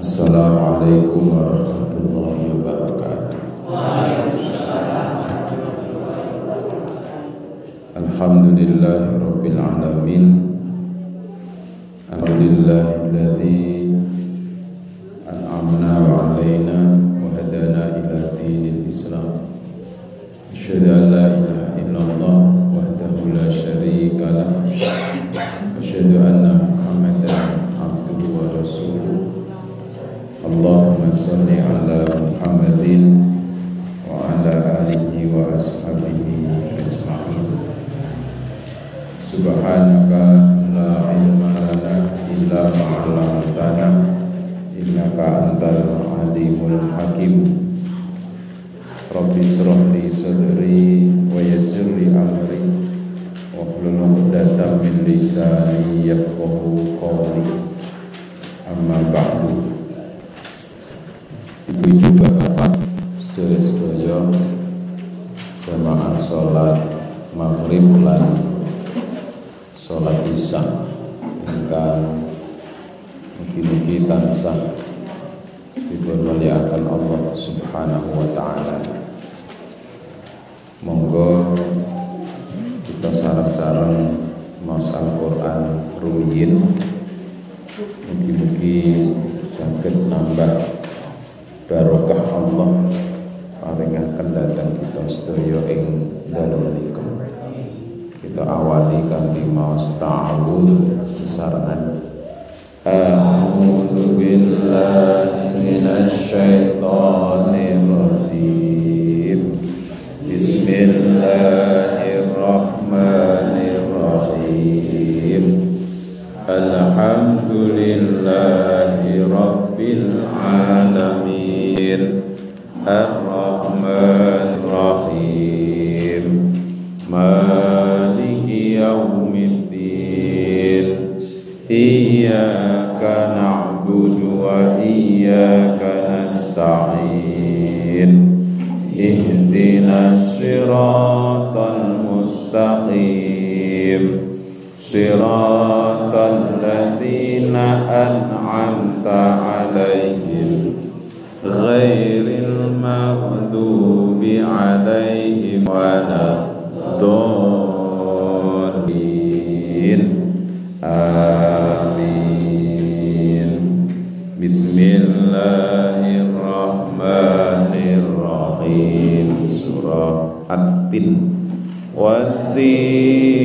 Assalamualaikum warahmatullahi wabarakatuh. Alhamdulillah rabbil alamin. Alhamdulillahilladzi an'amna isya ingkang mugi-mugi tansah dipun Allah Subhanahu wa taala. Monggo kita sareng-sareng maos Al-Qur'an rumiyin mugi-mugi saged nambah barokah Allah paringaken dhateng kita sedaya ing dalem. Kita awali kanthi maos ta'awud sesarengan. A'udzu billahi عليهم صراط الذين أنعمت عليهم غير المغضوب عليهم ولا الضالين. آمين. بسم الله الرحمن الرحيم. سورة التين والتين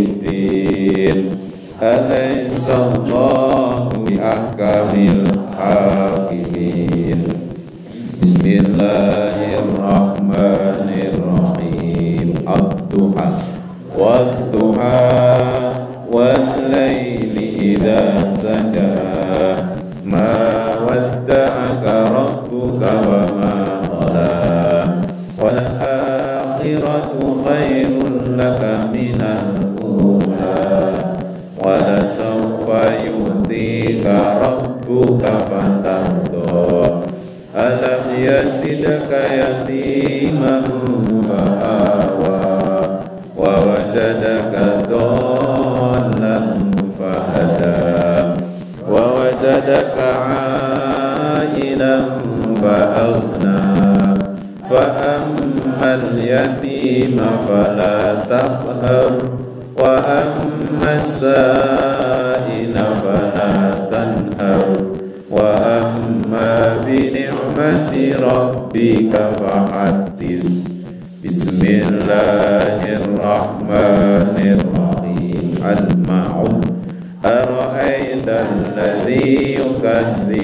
ba'du biddin alaysa Allahu biahkamil hakimin Bismillahirrahmanirrahim. Ad-duha Wad-duha Wal-layli idha saja. Ma wadda'aka rabbuka wa ma qala. Wal-akhiratu khairun laka. minal يجدك يتيما فآوى ووجدك ضالا فهدى ووجدك عائلا فأغنى فأما اليتيم فلا تقوى الرحمن الرحيم. المعون. أرأيت الذي يكذب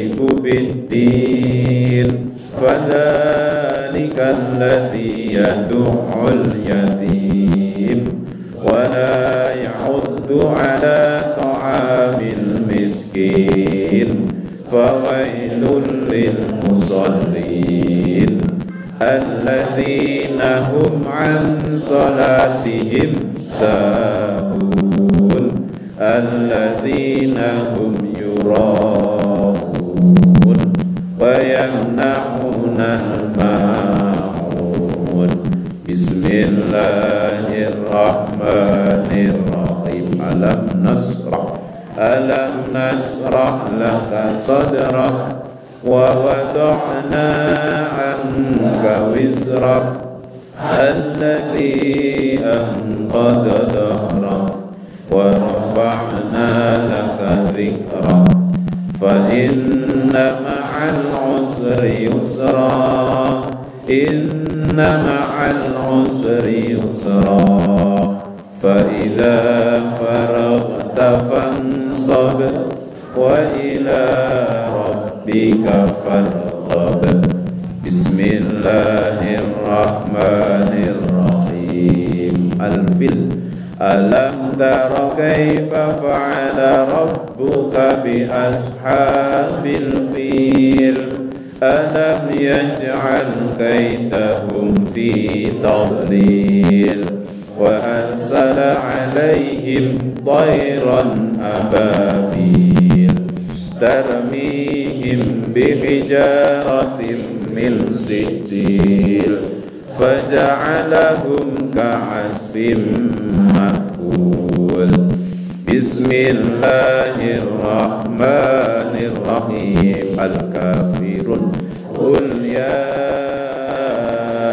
العسر يسرا. فإذا فرغت فانصب وإلى ربك فارغب. بسم الله الرحمن الرحيم. الفيل ألم تر كيف فعل ربك بأصحاب الفيل؟ ألم يجعل كيدهم في تضليل وأرسل عليهم طيرا أبابيل. ترميهم بحجارة من سجيل فجعلهم كعصف مأكول. بسم الله الرحمن الرحيم. الكافرون قل يا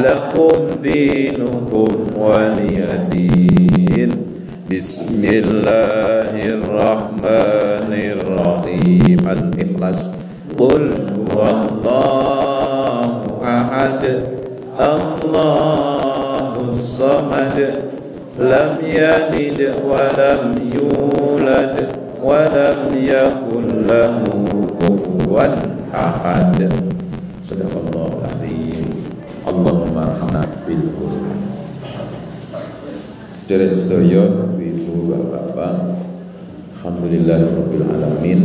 lakum dinukum waliyadin Bismillahirrahmanirrahim. Al-Ikhlas. Qul huwallahu ahad. Allahu samad. Lam yalid wa lam yulad Wa lam yakul lahu kufuwan ahad. Sadaqallahul Azim. Allah Sederet sedaya ibu bapak-bapak Alhamdulillahirabbil alamin.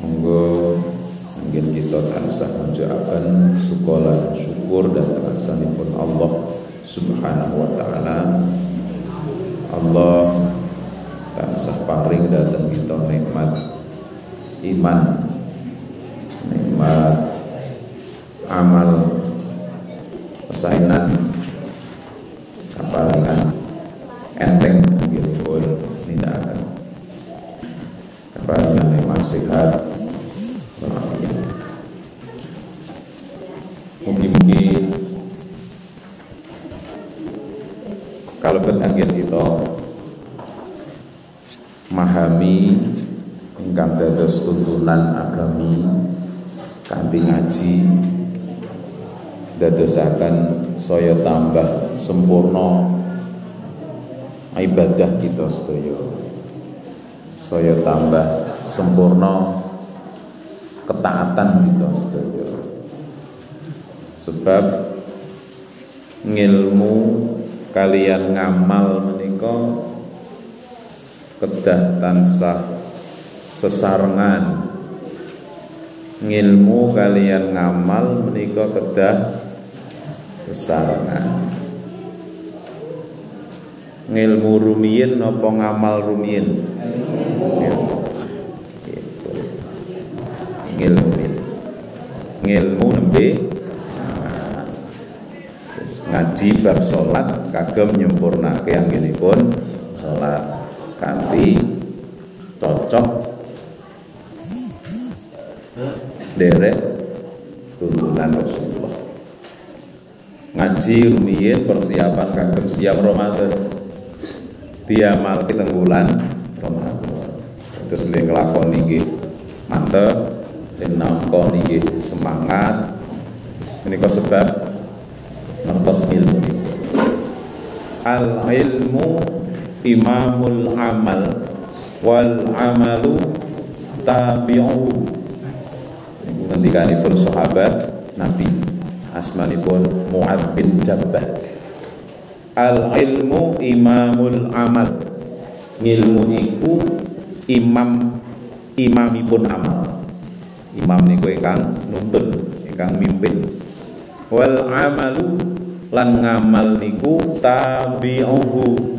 Monggo anggen kita tansah mujuaken syukuran syukur dan pun Allah Subhanahu wa taala. Allah tansah paring datang kita nikmat iman nikmat amal pesainan kapalingan enteng gitu pun tidak akan kapalingan memang sehat mungkin-mungkin kalau penanggian kita memahami ingkang dados tuntunan agami kanthi ngaji dadosaken saya tambah sempurna ibadah kita sedaya. Saya tambah sempurna ketaatan kita sedaya. Sebab ngilmu kalian ngamal menika kedah tansah sesarengan. Ngilmu kalian ngamal menika kedah sesarengan ngilmu rumiyin apa ngamal rumiyin? Ngilmu. Ngilmu nembe. Ngaji bab salat kagem nyempurnake anggenipun salat. Kanthi cocok. Derek tuntunan Rasulullah. Ngaji rumiyin persiapan kagem siap Ramadan diamal teng bulan Ramadan terus nggih nglakoni nggih mantep. Dan nampa nggih semangat. Menika sebab ngertos ilmu al ilmu imamul amal. Wal amalu tabi'u. Ngendikanipun sahabat Nabi. Asmanipun Mu'ad bin Jabal al ilmu imamul amal. Ngilmu iku imam imamipun amal. Imam niku ingkang nuntun ingkang mimpin. Wal amalu lan ngamal niku tabi'uhu.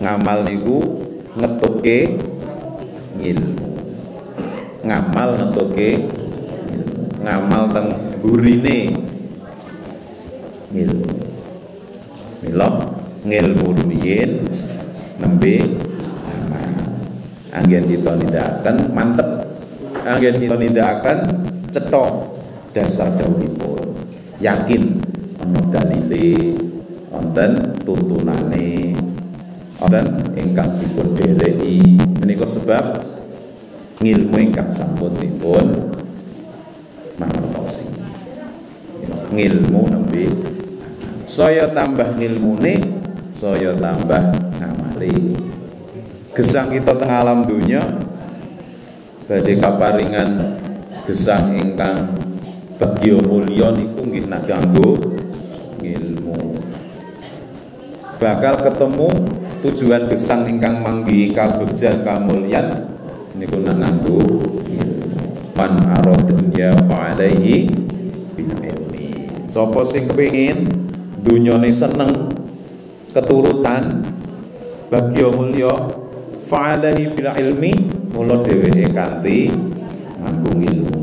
Ngamal niku ngetuke ngilmu. Ngamal ngetuke ngamal teng burine ngilmu. Mila ngilmu rumiyin nembe amal anggen kita nindakaken mantep. Anggen kita nindakaken cetok dasar dawuhipun yakin ana dalile wonten tuntunane. Wonten ingkang dipun dhereki menika sebab ngilmu ingkang sampun dipun mangertosi. Ngilmu nembe. Saya tambah ngilmune saya tambah ngamali. Gesang kita tengah alam dunia badhe kaparingan gesang ingkang bagya mulya niku nggih nak ganggo ngilmu. Bakal ketemu tujuan gesang ingkang manggi kabegjan kamulyan niku nak nganggo man aradnya fa'alaihi bil ilmi. Sapa sing kepengin dunyane seneng keturutan bagya mulya fa'alaihi bil ilmi mula dheweke kanthi nganggo ilmu.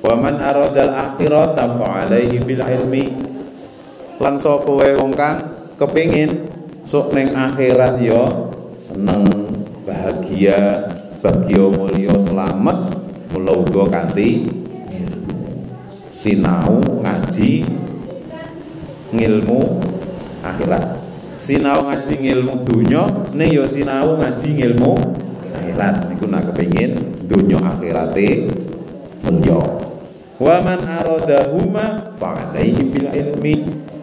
Wa man aradal akhirata fa'alaihi bil ilmi. Lan sapa wae wong kang kepengin sok ning akhirat ya seneng bahagia bagya mulya selamat mula uga kanthi sinau ngaji ngilmu akhirat sinau ngaji ngilmu dunya ning ya sinau ngaji ngilmu akhirat. Niku nak kepengin dunya akhirate mulya wa man aradahuma fa alaihi bil ilmi.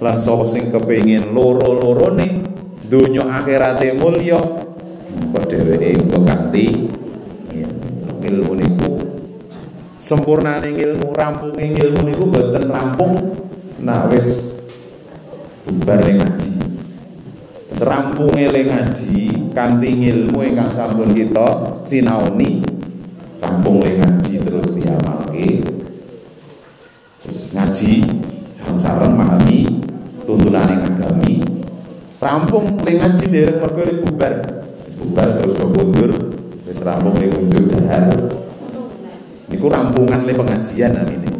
Lan sapa sing kepengin loro-lorone dunya akhirate mulya kok dheweke kok kanthi ilmu niku. Sempurnane ilmu rampunge ilmu niku mboten rampung. Nah wis bubar ngaji serampunge le ngaji kanthi ilmu ingkang sampun kita sinaoni. Rampung le ngaji terus diamalke. Ngaji sareng memahami tuntunan agami rampung le ngaji dereng mergo bubar bubar terus ke mundur. Wis rampung le mundur dahar. Niku rampungan le pengajian namine.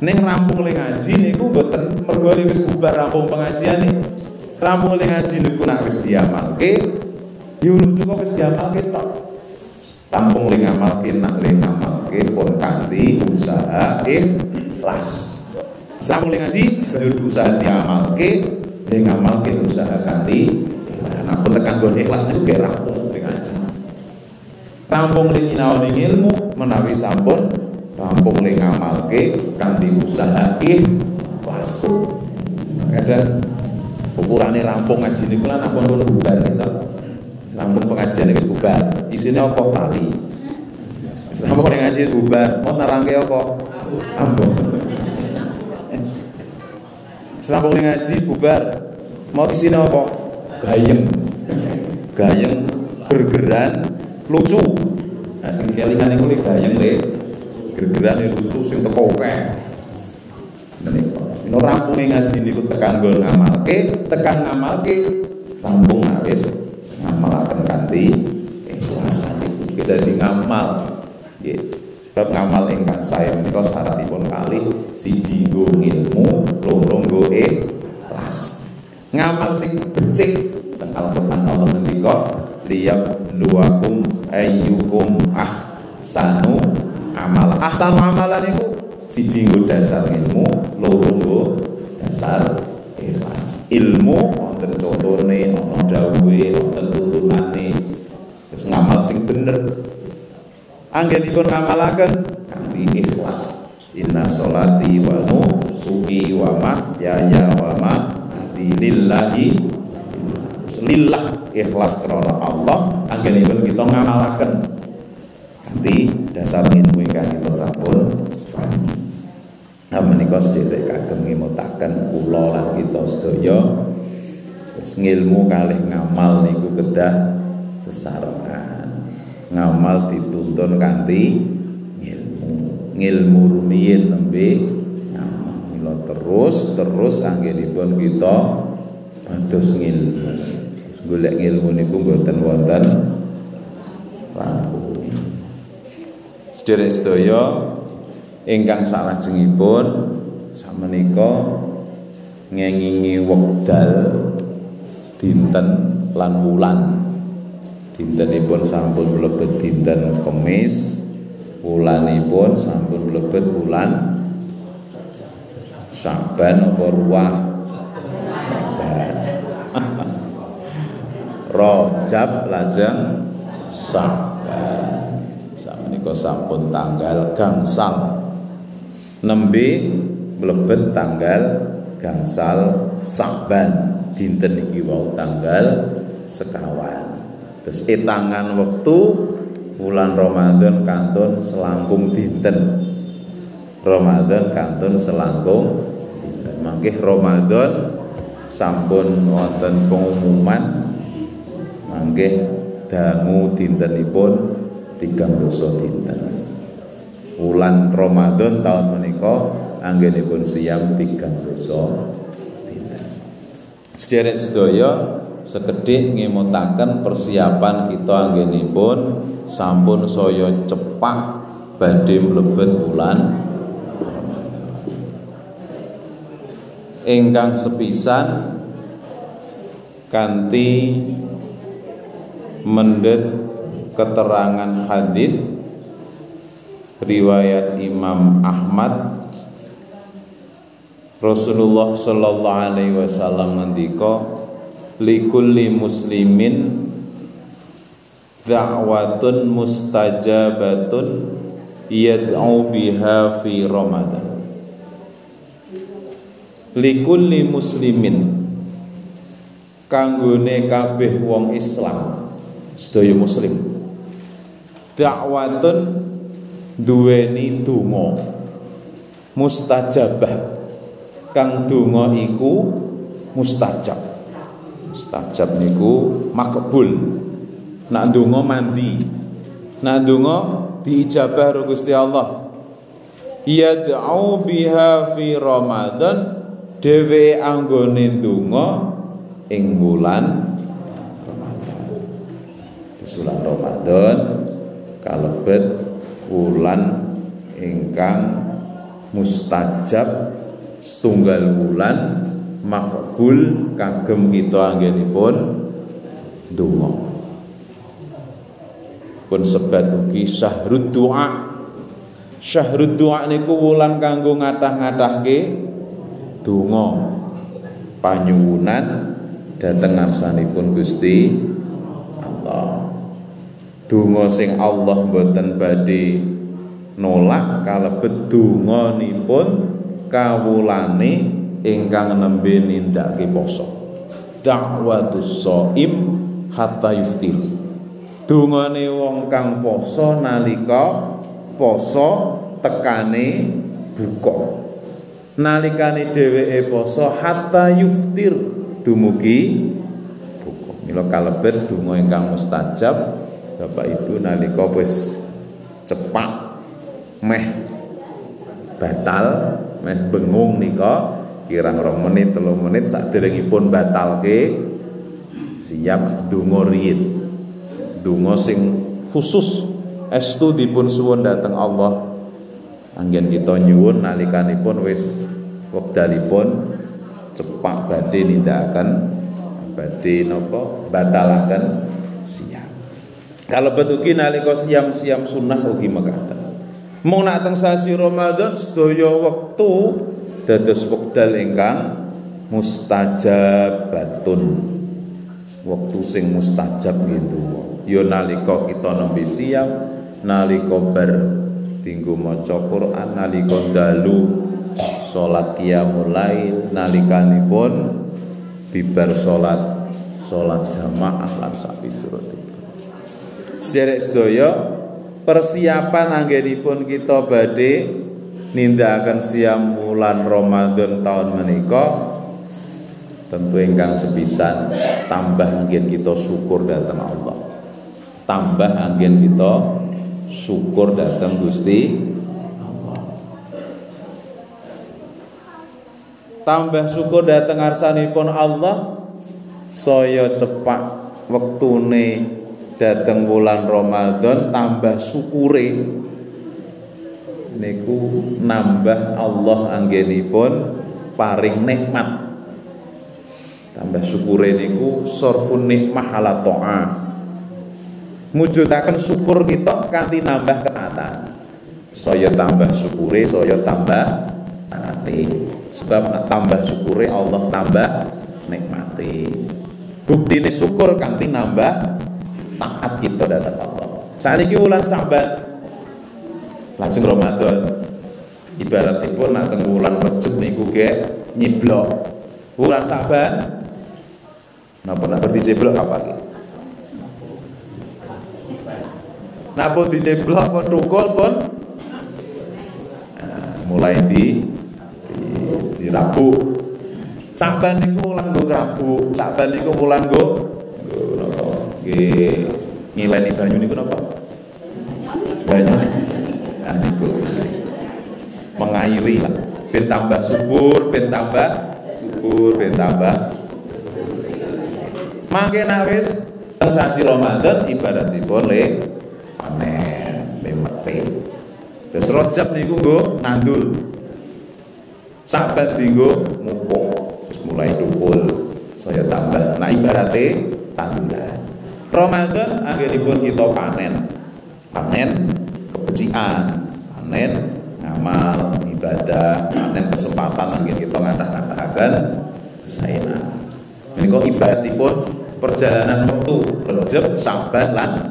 Ning rampung le ngaji niku mboten mergo wis bubar rampung pengajian nih rampung le ngaji niku nak wis diamalke yun kok wis diamalke tok. Rampung le ngamalke nak le ngamalke pun kanthi usaha ikhlas. Sampun ngaji kudu usaha diamalke le ngamalke usaha kanthi nah pun tekan gon ikhlas niku ge rampung le ngaji. Rampung le nyinaoni ilmu menawi sampun rampung le ngamalke kanthi usaha ikhlas. Kadang ukurane rampung ngaji niku lan ampun pun bubar to rampung pengajian wis bubar. Isine apa? Tali rampung ngaji bubar. Mau narangke apa? Ampun Serampung ngaji bubar. Mau sini apa? Gayeng, gayeng bergeran lucu. Nah, sing kelingan niku gayeng le. Gergeran lucu sing teko akeh. Ini rampunge ngaji niku tekan nggon ngamalke, tekan ngamalke rampung wis ngamalaken kanthi ikhlas niku dadi ngamal. Nggih. Sebab ngamal ingkang saya menika syaratipun kali siji nggo ilmu, loro nggo ikhlas. Ngamal sing becik teng Al-Qur'an Allah ngendika liyab luwakum ayyukum ahsanu amal. Ahsanu amalan niku siji nggo dasar ilmu, loro dasar ikhlas. ilmu wonten contone ana dawuhe wonten tuntunane. Terus ngamal sing bener. Anggenipun ngamalaken kanthi ikhlas inna sholati wa nusuki wa mahyaya wa mamati lillahi. Lillah ikhlas karena Allah. Anggenipun kita ngamalaken. Kanthi dasar ilmu ingkang kita sampun Menika sedherek kagem ngemutaken kula lan kita sedaya terus ngilmu kalih ngamal niku kedah sesarengan. Ngamal dituntun kanthi ngilmu. Ngilmu rumiyin nembe ngamal. Terus terus anggenipun kita pados ngilmu. Golek ngilmu niku mboten wonten rampung. Sedherek sedaya ingkang salajengipun samenika ngengingi wekdal dinten lan wulan. Dintenipun sampun mlebet dinten Kamis wulanipun sampun mlebet wulan. Saban apa ruah Saban. Rojab lajeng Saban. Samenika sampun tanggal gangsal. Nembe mlebet tanggal gangsal Saban dinten iki wau tanggal sekawan. Terus etangan waktu bulan Ramadan kantun selangkung dinten. Ramadan kantun selangkung dinten. Mangkih Ramadan sampun wonten pengumuman. Mangkih dangu dintenipun tigang dosa dinten. Bulan Ramadan tahun menika anggenipun siam tigang dosa dinten. Sederek sedaya sekedhik ngemutaken persiapan kita anggenipun sampun saya cepak badhe mlebet bulan ingkang sepisan kanthi mendet keterangan hadis riwayat Imam Ahmad Rasulullah sallallahu alaihi wasallam ngendika likulli muslimin da'watun mustajabatun yad'u biha fi ramadan. Likulli muslimin kanggone kabeh wong Islam sedaya muslim da'watun duweni donga mustajabah kang donga iku mustajab. Mustajab niku makbul. Nak donga mandi. Nak donga diijabah karo Gusti Allah. Yad'u biha fi ramadan dhewe anggone donga ing bulan Ramadan. Bulan Ramadan kalebet wulan ingkang mustajab setunggal wulan makbul kagem kita anggenipun donga. Pun sebat ugi syahrud doa syahrud doa niku wulan kanggo ngathah-ngathahke donga. Panyuwunan dhateng ngarsanipun Gusti Allah. Donga sing Allah mboten badhe nolak kalebet donganipun kawulane ingkang nembe nindakake poso. Dakwatus shaim hatta yuftir. Dongane wong kang poso nalika poso tekane buka. Nalikane dheweke poso hatta yuftir dumugi buka. Mila kalebet donga ingkang mustajab Bapak Ibu nalika wis cepak meh batal meh bengung nika kirang rong menit telu menit saderengipun batalke siap donga riyin donga sing khusus estu dipun suwun dhateng Allah. Anggen kita nyuwun nalikanipun wis wekdalipun cepak badhe nindakaken badhe napa batalaken siap. Kalau betuki nalika siam-siam sunnah ugi mekaten mung nak teng sasi Ramadan sedaya wektu dados wekdal ingkang mustajabatun. Waktu sing mustajab gitu ya nalika kita nembe siap nalika bar dinggo maca Quran nalika dalu salat qiyamul lail nalikanipun bibar salat salat jamaah lan sapiturutipun Sederek sedaya persiapan anggenipun kita badhe nindakaken siam wulan Ramadan tahun menika tentu ingkang sepisan tambah anggen kita syukur datang Allah. Tambah anggen kita syukur datang Gusti tambah syukur datang arsanipun Allah saya cepak wektune datang bulan Ramadan tambah syukure niku nambah Allah anggenipun paring nikmat. Tambah syukure niku sorfun nikmah ala to'a mujudaken syukur kita kanthi nambah ketaatan. Saya tambah syukure saya tambah taati. Sebab tambah syukure Allah tambah nikmati. Bukti ini syukur kanthi nambah taat kita datang Allah saat ini ulang sahabat lajeng Ramadan ibaratipun nak teng wulan Rejab niku ge nyiblok wulan Saban Napa nak diceblok apa iki? Napa diceblok pun tukul pun nah, mulai di di, di rabu. Saban niku mulan nggo rabu, saban niku mulan nggo? Nggih ngileni banyu niku napa? Banyu. Nah mengairi lah. Ben tambah subur, ben tambah subur, ben tambah Mangke nawis sasi Ramadan ibaratipun le panen, le mati. Terus Rajab niku nggo nandul. Sabat niku terus mulai dukul. Saya tambah. Nah ibaratnya tanduran. Ramadan akhiripun kita panen. Panen kebencian, panen ngamal ibadah, panen kesempatan yang kita ngadah-ngadahaken saya. Ini kok ibaratipun perjalanan waktu Rejab, Saban lan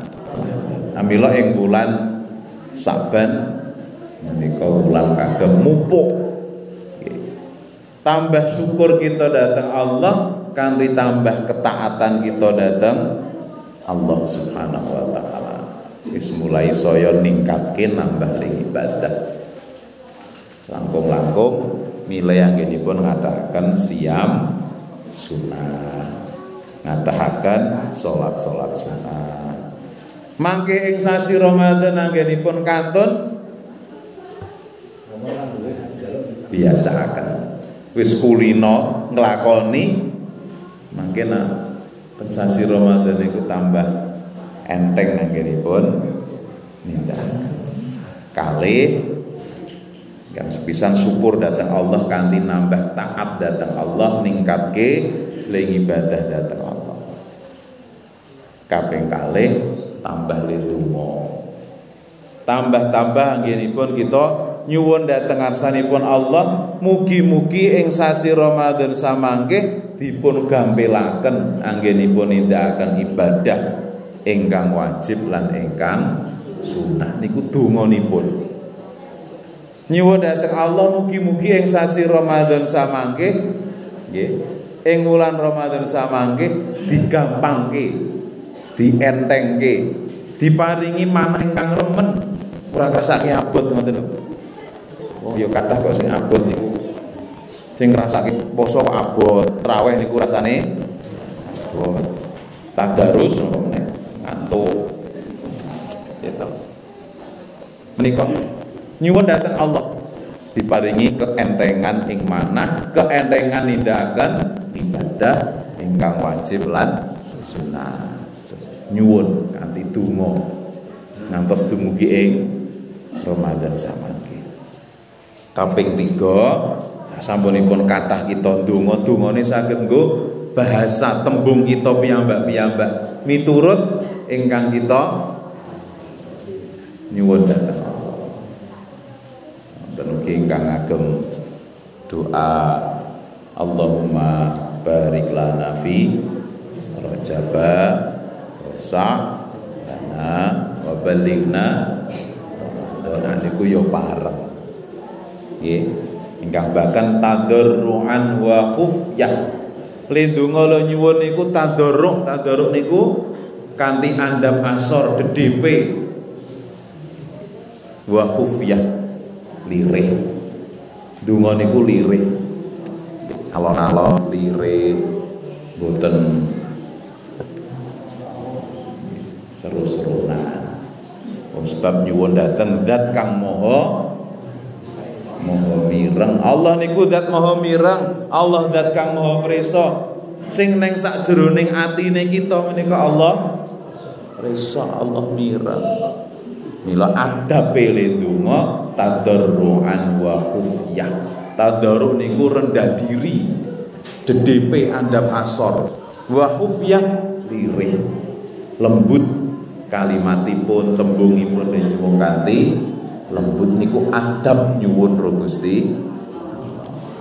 Amila ing bulan Saban menika bulan kagem mupuk. Tambah syukur kita datang Allah kanthi tambah ketaatan kita datang Allah Subhanahu wa taala. Wis mulai saya ningkatke nambah ring ibadah. Langkung-langkung milih anggenipun ngadakan siam sunnah ngadahaken salat-salat sunat. Mangke ing sasi Ramadan anggenipun kantun biasa akan wis kulino nglakoni mangke teng sasi Ramadan iku tambah enteng anggenipun. Nindakaken kalih yang sepisan syukur datang Allah kanthi nambah taat datang Allah ningkatke ling ibadah datang Allah. Kaping kalih tambah lidungo tambah-tambah anggenipun kita nyuwun dhateng ngarsanipun Allah mugi-mugi ing sasi Ramadan samangke dipun gampelaken anggenipun nindakaken ibadah ingkang wajib lan ingkang sunah niku donganipun. Nyuwun dhateng Allah mugi-mugi ing sasi Ramadan samangke nggih ing wulan Ramadan samangke digampangke dientengke diparingi manah ingkang remen. Ora ngrasake abot ngoten Oh ya kathah kok sing abot niku. Sing ngrasake poso kok abot. Traweh niku rasane? Abot. Tadarus ngantuk. Gitu. Menika nyuwun datang Allah. Diparingi keentengan ing mana keentengan nindakan ibadah ingkang wajib lan sunah nyuwun kanthi donga. Ngantos dumugi ing Ramadan samangke kaping 3 sampunipun kathah kita donga dongane saged nggo bahasa tembung kita piyambak-piyambak. Miturut ingkang kita nyuwun datang dan ingkang ngagem doa Allahumma barik lana fi rajaba wa lana wa balighna Ramadan niku yo nggih. Ingkang bahkan tadarruan wa khufyah Lindunga lo nyuwun niku tadarruk tadarruk niku kanthi andam asor DDP wa khufyah lirih. Donga niku lirih. Alon-alon lirih. Boten seru-serunan sebab nyuwun dateng zat kang moho moho mireng Allah niku zat moho mireng Allah zat kang moho preso sing neng sak jeroning atine kita menika Allah preso Allah mireng Mila adabe le donga tadarruan wa khufyah. Tadarru niku rendah diri. DDP andam asor. Wa khufyah lirih. Lembut kalimatipun tembungipun nyuwun kanthi lembut niku adab nyuwun ro Gusti.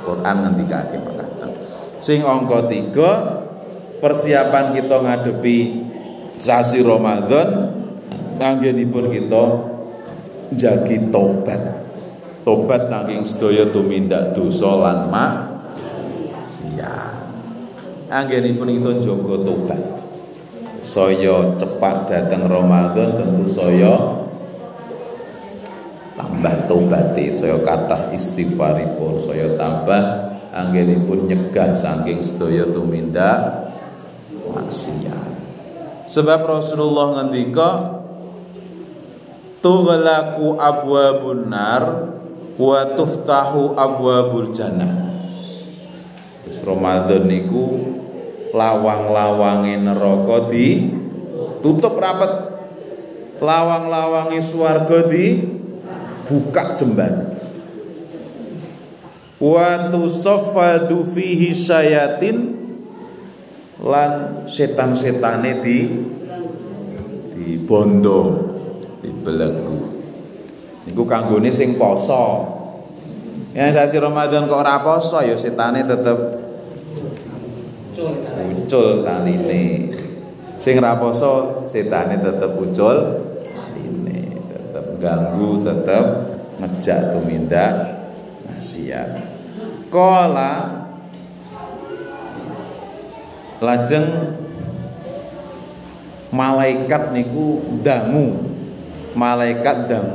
Quran ngendikake makaten. Sing angka 3 persiapan kita ngadepi sasi Ramadan anggenipun kita jagi tobat tobat saking sedaya tumindak dosa lan maksiat anggenipun kita jaga tobat saya cepat datang Ramadan tentu saya tambah tobati saya kata istighfaripun saya tambah anggenipun nyegah saking sedaya tumindak maksiat. Sebab Rasulullah ngendika tughlaqu abwabun nar wa tuftahu abwabul jannah. Terus Ramadan niku lawang-lawange neraka di tutup rapat. Lawang-lawange swarga di buka jembar wa tusaffadu fihi syayatin lan setan-setane di di bondo dibelenggu. Niku kanggone sing poso. Ya sasi Ramadan kok ora poso ya setane tetep muncul taline sing ora poso setane tetep muncul ganggu tetep ngejak tumindak. Maksiat kala lajeng malaikat niku dangu. Malaikat dan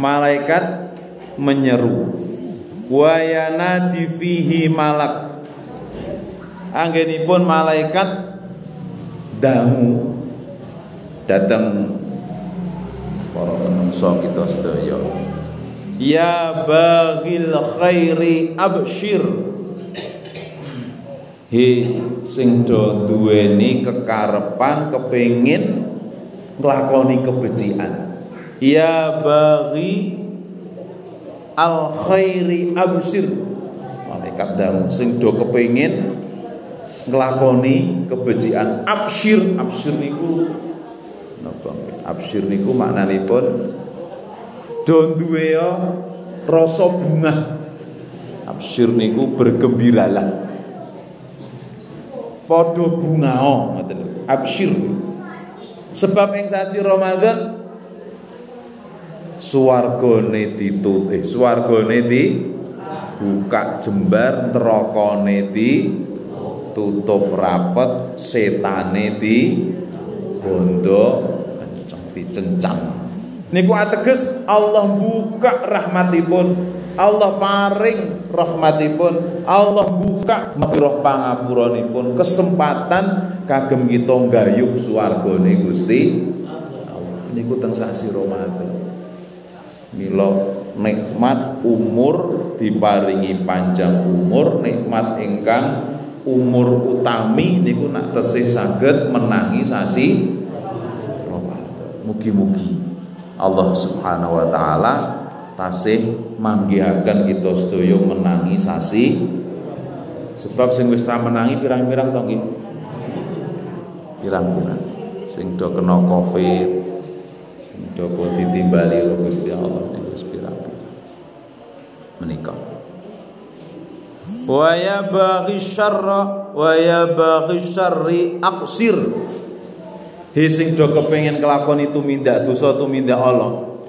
malaikat menyeru. Wayana fihi malak. Anggenipun malaikat dangu. Datang para menungso kita sedaya. Ya bagil khairi abshir. He sing do duweni kekarepan kepengin nglakoni kebecikan. Ya bagi al khairi absir malaikat dangu sing do kepengin nglakoni kebejikan absir absir niku absir niku maknanipun do duwe rasa bunga absir niku bergembiralah padha bungao ngoten absir sebab ing sasi Ramadan swargane ditut eh swargane di buka jembar nerakane di tutup rapet setane di bondo dicencang niku ateges Allah buka rahmatipun Allah paring rahmatipun Allah buka maghfirah pangapuranipun. Kesempatan kagem kita gayuh swargane Gusti niku teng sasi Ramadan Mila nikmat umur diparingi panjang umur nikmat ingkang umur utami niku nak tesih saged menangi sasi Mugi-mugi Allah Subhanahu wa taala tasih manggihaken kita sedaya menangi sasi. Sebab sing wis menangi pirang-pirang to nggih pirang-pirang. Sing do kena covid Doko ditimbali lo Gusti Allah niku sepira menikah. wa yabghi syarra wa yabghi syarri aqsir he sing do kepengin kelakon itu minda dosa minda Allah.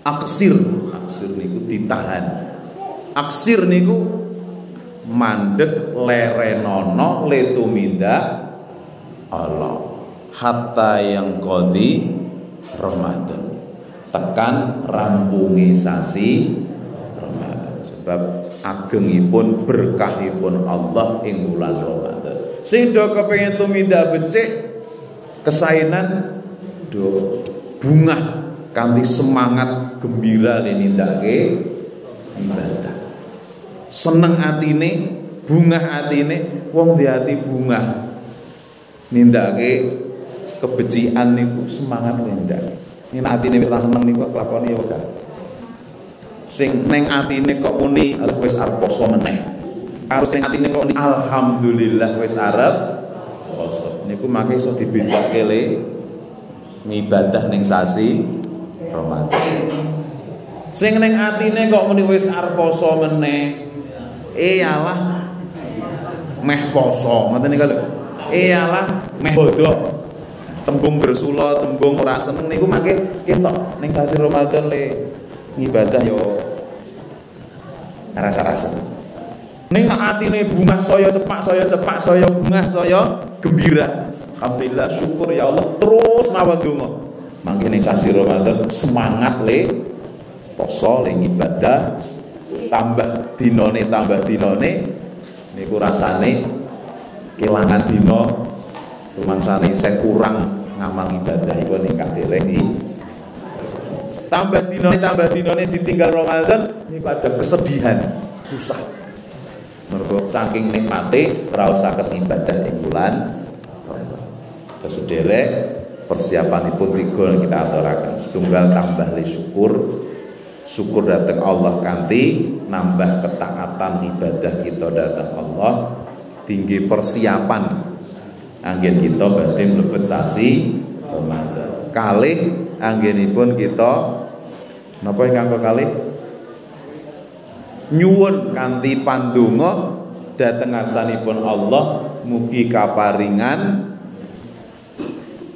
Aksir. Aksir niku ditahan. Aksir niku mandek lerenono le tuminda Allah. Hatta yang kodi Ramadan. Tekan rampungi sasi Ramadan. Sebab agengipun berkahipun Allah ing bulan Ramadan. Sing do kepengin tumindak becik kesainan do bunga kanthi semangat gembira ninindake ibadah. Seneng atine bunga atine wong di hati bunga nindake kebecikan niku semangat nindake. Ini atine wis seneng niku kelakone ya ora sing neng atine kok muni wis arep poso meneh. Karo sing atine kok alhamdulillah arep poso niku mangke iso dibedakake le ngibadah ning sasi Ramadan. Sing ning atine kok muni wis arep poso meneh? Eh alah. Meh poso. Ngoten niku lho. Iyalah meh bodoh tembung bersula tembung ora seneng niku mangke ketok ning sasi Ramadan le ngibadah yo rasa-rasa ning atine bunga saya cepak saya cepak saya bunga saya gembira. Alhamdulillah syukur ya Allah. Terus mawon donga. Mangke ning sasi Ramadan semangat le. Poso le ngibadah tambah dinone tambah dinone. Niku rasane kelangan dino rumangsane saya kurang ngamal ibadah iku ning kabeh tambah dino tambah dinone ditinggal Ramadan ini pada kesedihan susah mergo saking nikmate ora usahaken ibadah ing bulan sederek persiapanipun tiga kita aturaken. Setunggal tambah li syukur. Syukur datang Allah kanti nambah ketaatan ibadah kita datang Allah. Tinggi persiapan angin kita badhe mlebet sasi. Ramadan. Kalih anggenipun kita napa ingkang kalih nyuwun kanthi pandonga dhateng ngarsanipun Allah mugi kaparingan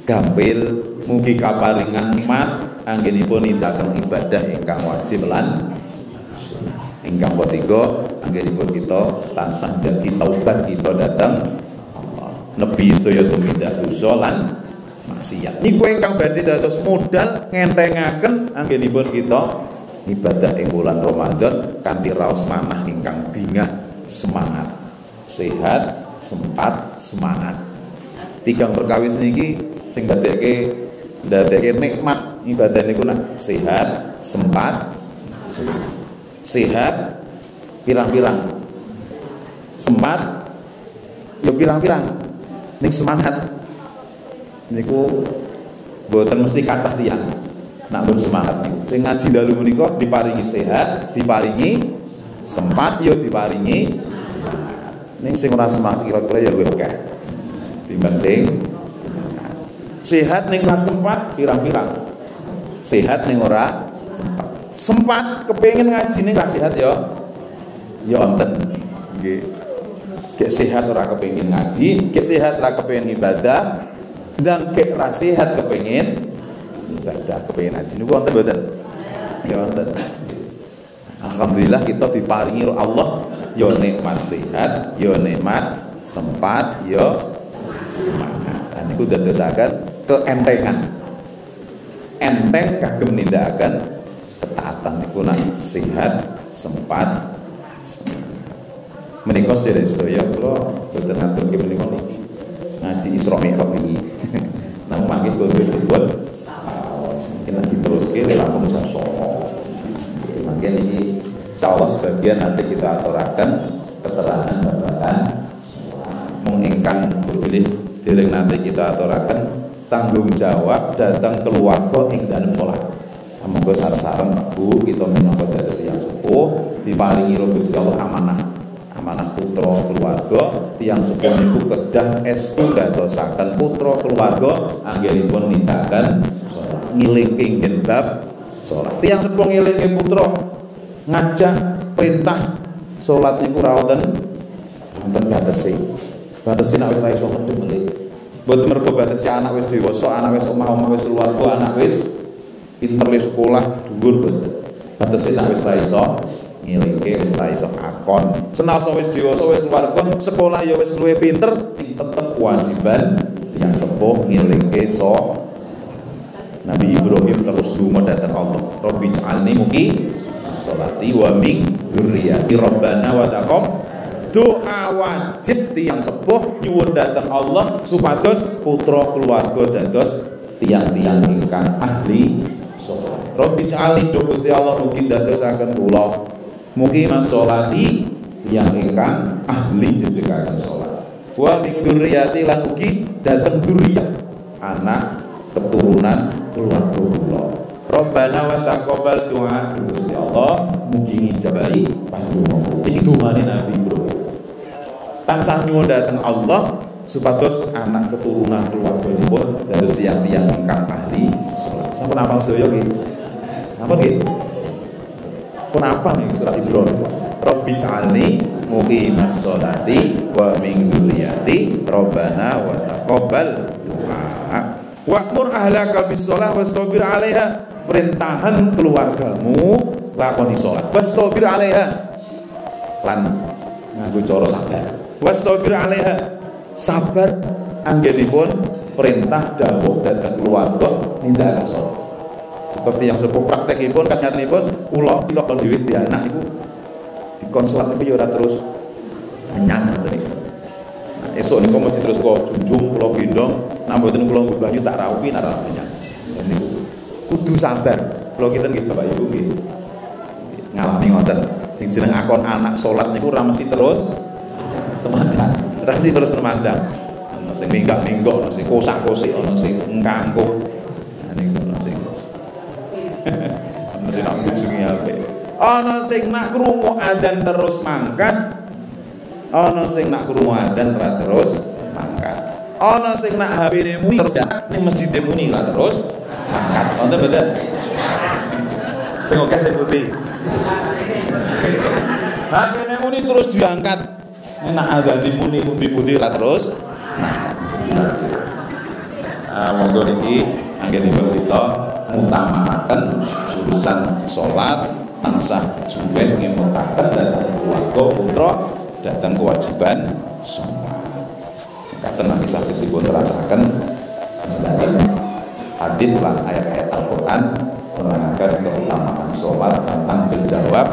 gampil mugi kaparingan nikmat anggenipun nindakan ibadah ingkang wajib lan ingkang ketiga anggenipun kita tansah jadi taubat kita datang nebi sedaya tumindak dosa lan maksiat. Niku ingkang badhe dados modal ngentengaken anggenipun kita ibadah ing bulan Ramadan kanthi raos manah ingkang bingah semangat. Sehat sempat semangat. Tigang perkawis niki sing dadekke dadekke nikmat ibadah niku nak. Sehat sempat semangat. Sehat pirang-pirang. Sempat yo pirang-pirang. Ning semangat. Niku boten mesti kathah tiyang nak pun semangat. Sing ngaji dalu menika diparingi sehat diparingi sempat yo diparingi semangat. Ning sing ora semangat kira-kira ya luwih akeh. Timbang sing sehat ning ora sempat pirang-pirang. Sehat ning ora sempat. Sempat kepengen ngaji nih sehat ya. Ya onten nggih. Kek sehat ora kepengen ngaji, kek sehat ora kepengen ibadah, dan kek ora sehat kepengen ibadah, kepengen ngaji. Niku wonten mboten? Ya wonten. Alhamdulillah kita diparingi Allah ya nikmat sehat, ya nikmat sempat, ya semangat. Dan niku dadosaken keentengan. Enteng kagem nindakaken ketaatan niku nak sehat sempat menika sedherek sedaya kula boten ngaturke menika niki ngaji Isra Mi'raj iki nang mangke mungkin teruske langsung jam 09.00 mangke niki insyaallah sebagian nanti kita aturaken keterangan babakan mung ingkang pilih dereng nanti kita aturaken tanggung jawab datang keluarga ing dalam sholat. Semoga sarang-sarang Bu kita menyambut dari yang sepuh diparingi roh Gusti Allah amanah amanah putra keluarga tiang sepuh niku kedah estu dadosaken putra keluarga anggenipun nindakan ngilingke ingin bab salat tiang sepuh ngilingke putra ngajak perintah salat niku rawon wonten batese. Batese nek wis iso medhep meneh. Mboten mergo batese anak wis dewasa, anak wis omah-omah wis keluarga, anak wis pinter le sekolah dhuwur mboten. Batese nek wis iso ngilingke wis ra iso akon. Senasa wis dewasa wis keluarga, sekolah ya wis luwih pinter, tetep kewajiban yang sepuh ngilingke so Nabi Ibrahim terus dungo datang Allah. Rabbi ja'alni muki salati wa min dzurriyyati rabbana wa taqabb doa wajib tiang sepuh nyuwun datang Allah supados putra keluarga dados tiang-tiang ingkang ahli sholat. Rabbi ja'alni do Gusti Allah mugi dadosaken kula. Mugi masolati yang ingkang ahli jejegaken sholat. Wa min dzurriyyati lan mugi dateng dzurriyyah anak keturunan keluarga kula. Rabbana wa taqabbal du'a Gusti Allah mugi panjenengan. Iki dungane Nabi Bro. Tansah nyuwun dhateng Allah supados anak keturunan keluarga ini pun dados tiyang-tiyang ingkang ahli salat. Sampun apa sedaya nggih? Napa nggih? Pun apa nih surat Ibrahim? Rabbi ja'alni muqimas sholati wa min dzurriyyati Rabbana wa taqabbal du'a. Wa'mur ahlaka bis shalah wastabir 'alaiha. Perintahan keluargamu lakoni salat. Wastabir 'alaiha. Lan nganggo cara sabar. Wastabir 'alaiha. Sabar anggenipun perintah dawuh dhateng keluarga nindakaken salat. Seperti yang sepuh praktekipun kasayanipun kula kula dhewe di anak iku dikon salat niku ya ora terus menyang niku. Nah, esuk niku mesti terus kok junjung kula gendong Nah, mboten kula banyu tak raupi nak rasanya. Niku kudu sabar. Kula kita nggih Bapak Ibu nggih. Ngalami ngoten. Sing jeneng akon anak salat niku ora mesti terus temandang. Ora mesti terus temandang. Ana sing minggak-minggok, ana sing kosak-kosik, ana sing ngkangkuk. Nah niku ana sing ana sing nak ngusungi apik. Ana sing nak krungu adzan terus mangkat. Ana sing nak krungu adzan ora terus mangkat. Ana sing nak HP-ne muni terus ning masjid muni lah terus mangkat. Wonten mboten? Sing oke sing putih. HP-ne muni terus diangkat. Nek adzan muni pundi-pundi lah terus mangkat. Ah monggo niki anggenipun kita mutamakaken urusan salat tansah suwen ngemutaken dhateng keluarga putra dhateng kewajiban salat. Katen nanti sakit dipun terasakan dari hadis lan ayat-ayat Al-Quran menerangkan keutamaan sholat tentang berjawab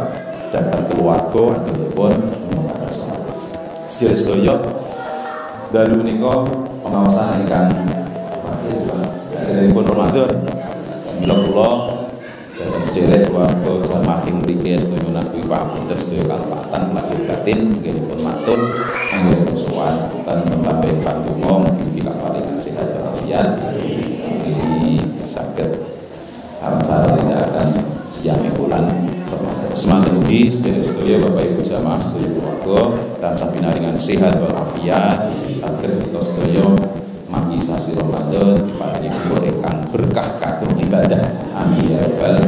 datang keluarga ataupun mengenai sholat. Sejauh sedoyo dalu niko pengawasan ikan dari pun Ramadan bila pulau dan sederek keluarga jamaah ing mriki sedaya nabi Pak Apunten sedaya kalpatan lahir batin nggih matur anggen sowan dan Semangat ugi sedaya sedaya Bapak Ibu jamaah sedaya dan sapinaringan sehat walafiat sakit kita sedaya magi sasi Ramadan diparingi berkah kagem ibadah. Amin ya rabbal